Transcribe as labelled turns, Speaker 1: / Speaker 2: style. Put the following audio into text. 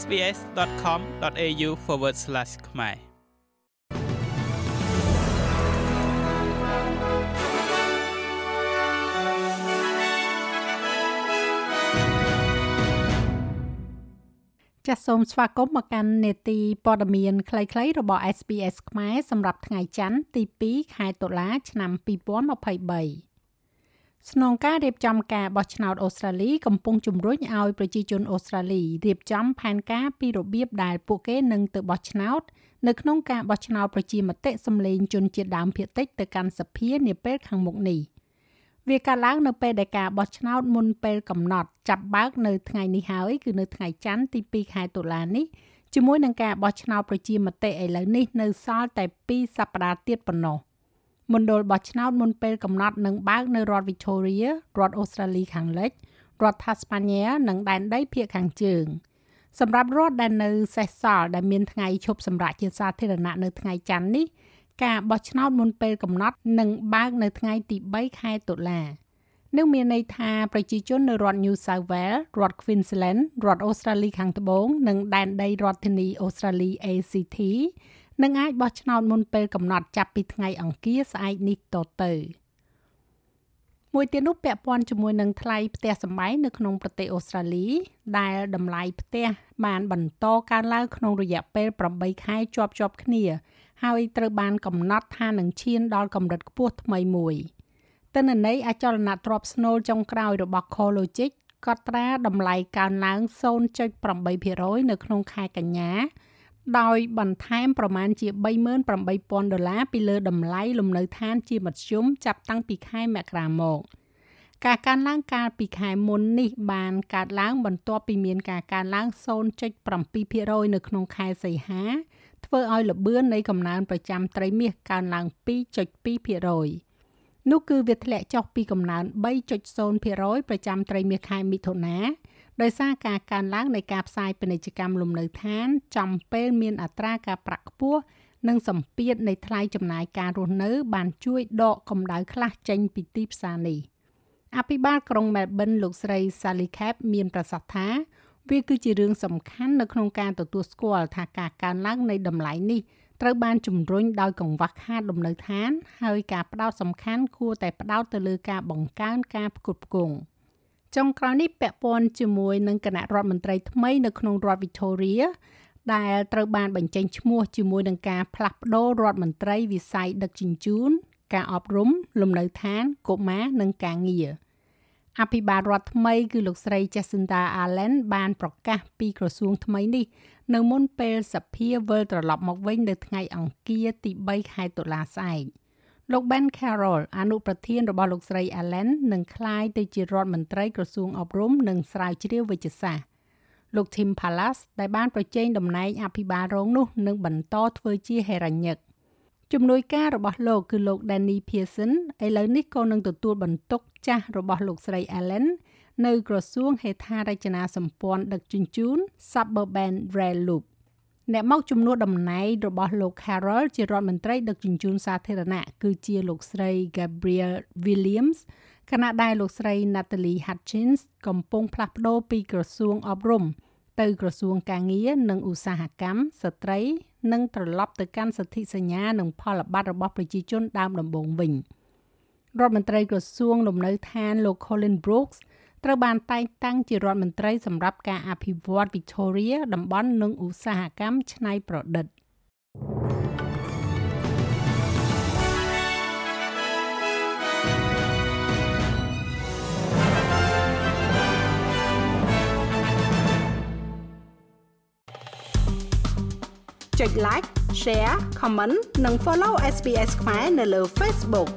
Speaker 1: sbs.com.au/ ខ្មែរចាសសូមស្វាគមន៍មកកាន់នេតិព័ត៌មានខ្លីៗរបស់ SBS ខ្មែរសម្រាប់ថ្ងៃច័ន្ទទី2ខែតុលា ឆ្នាំ2023 ស្នងការរៀបចំការបោះឆ្នោតអូស្ត្រាលីកំពុងជំរុញឲ្យប្រជាជនអូស្ត្រាលីរៀបចំផែនការពីរបៀបដែលពួកគេនឹងទៅបោះឆ្នោតនៅក្នុងការបោះឆ្នោតប្រជាមតិសម្លេងជនជាតិដើមភាគតិចទៅកាន់សភានាពេលខាងមុខនេះវាកើតឡើងនៅពេលដែលការបោះឆ្នោតមុនពេលកំណត់ចាប់បើកនៅថ្ងៃនេះហើយគឺនៅថ្ងៃច័ន្ទទី2ខែតុលានេះជាមួយនឹងការបោះឆ្នោតប្រជាមតិឥឡូវនេះនៅសល់តែ2សប្តាហ៍ទៀតប៉ុណ្ណោះ។ មណ្ឌលបោះឆ្នោតមុនពេលកំណត់នឹងបើកនៅរដ្ឋ Victoria រដ្ឋអូស្ត្រាលីខាងលិចរដ្ឋ Tasmania និងដែនដីភាគខាងជើងសម្រាប់រដ្ឋដែលនៅសេសសល់ដែលមានថ្ងៃឈប់សម្រាកជាសាធារណៈនៅថ្ងៃច័ន្ទនេះការបោះឆ្នោតមុនពេលកំណត់នឹងបើកនៅថ្ងៃទី3ខែតុលានឹងមានន័យថាប្រជាជននៅរដ្ឋ New South Wales រដ្ឋ Queensland រដ្ឋអូស្ត្រាលីខាងត្បូង និងដែនដីរដ្ឋធានីអូស្ត្រាលី ACT នឹងអាចបោះឆ្នោតមុនពេលកំណត់ចាប់ពីថ្ងៃអង្គារស្អែកនេះតទៅមួយទៀតនោះពាក់ព័ន្ធជាមួយនឹងថ្លៃផ្ទះសម្បែងនៅក្នុងប្រទេសអូស្ត្រាលី ដែលតម្លៃផ្ទះបានបន្តកើនឡើងក្នុងរយៈពេល8ខែជាប់ជាប់គ្នា ហើយត្រូវបានកំណត់ថានឹងឈានដល់កម្រិតខ្ពស់ថ្មីមួយទិន្នន័យអចលនទ្រព្យស្នូលចុងក្រោយរបស់ CoreLogic កត់ត្រាតម្លៃកើនឡើង0.8%នៅក្នុងខែកញ្ញា ដោយបន្ថែមប្រមាណជា38,000ដុល្លារពីលើតម្លៃលំនៅឋានជាមធ្យមចាប់តាំងពីខែមករាមកការកើនឡើងកាលពីខែមុននេះបានកើតឡើងបន្ទាប់ពីមានការកើនឡើង0.7%នៅក្នុងខែសីហាធ្វើឲ្យលបឿននៃកំណើនប្រចាំត្រីមាសកើនឡើង2.2%នោះគឺវាធ្លាក់ចុះពីកំណើន3.0%ប្រចាំត្រីមាសខែមិថុនា ដោយសារការកើនឡើងនៃការផ្សាយពាណិជ្ជកម្មលំនៅឋានចំពេលមានអត្រាការប្រាក់ខ្ពស់និងសម្ពាធនៃថ្លៃចំណាយការរស់នៅ បានជួយដកកម្ដៅខ្លះចេញពីទីផ្សារនេះអភិបាលក្រុង Melbourne លោកស្រី Sally Cap មានប្រសាសន៍ថាវាគឺជារឿងសំខាន់នៅក្នុងការទទួលស្គាល់ថាការកើនឡើងនៃតម្លៃនេះត្រូវបានជំរុញដោយកង្វះខាតលំនៅឋាន ហើយការផ្ដោតសំខាន់គួរតែផ្ដោតទៅលើការបង្កើនការផ្គត់ផ្គង់។ ចុងក្រោយនេះពាក់ព័ន្ធជាមួយនឹងគណៈរដ្ឋមន្ត្រីថ្មីនៅក្នុងរដ្ឋ Victoria ដែលត្រូវបានបញ្ចេញឈ្មោះជាមួយនឹងការផ្លាស់ប្តូររដ្ឋមន្ត្រីវិស័យដឹកជញ្ជូន ការអប់រំ លំនៅឋានកុមារនិងការងារអភិបាលរដ្ឋថ្មីគឺលោកស្រី Jacinda Allen បានប្រកាសពីក្រសួងថ្មីនេះ នៅមុនពេលសភាវិលត្រឡប់មកវិញនៅថ្ងៃអង្គារទី3ខែតុលាស្អែក។ លោក Ben Carroll អនុប្រធានរបស់លោកស្រី Allen នឹងក្លាយទៅជារដ្ឋមន្ត្រីក្រសួងអប់រំនិងស្រាវជ្រាវវិទ្យាសាស្ត្រលោក Tim Pallas ដែលបានប្រជែងតំណែងអភិបាលរងនោះនឹងបន្តធ្វើជាហេរញ្ញិកជំនួយការរបស់លោកគឺលោក Danny Pearson ឥឡូវនេះក៏នឹងទទួលបន្ទុកចាស់របស់លោកស្រី Allen នៅក្រសួងហេដ្ឋារចនាសម្ព័ន្ធដឹកជញ្ជូន Suburban Rail Loop អ្នកមកជំនួសតំណែងរបស់លោក Carroll ជារដ្ឋមន្ត្រីដឹកជញ្ជូនសាធារណៈគឺជាលោកស្រី Gabriel Williams ខណៈដែលលោកស្រី Natalie Hutchins កំពុងផ្លាស់ប្ដូរពីក្រសួងអប់រំទៅក្រសួងការងារនិងឧស្សាហកម្មស្ត្រីនិងត្រឡប់ទៅកាន់សិទ្ធិសញ្ញានិងផលប័ត្ររបស់ប្រជាជនដើមដំបូងវិញរដ្ឋមន្ត្រីក្រសួងលំនៅឋានលោក Colin Brooks ត្រូវបានតែងតាំងជារដ្ឋមន្ត្រីសម្រាប់ការអភិវឌ្ឍ Victoria តំបន់និងឧស្សាហកម្មច្នៃប្រឌិតចុច like share comment និង follow SPS ខ្មែរនៅលើ Facebook